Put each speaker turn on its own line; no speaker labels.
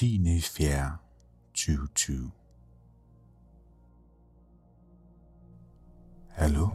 10. 4. 2020. Hallo?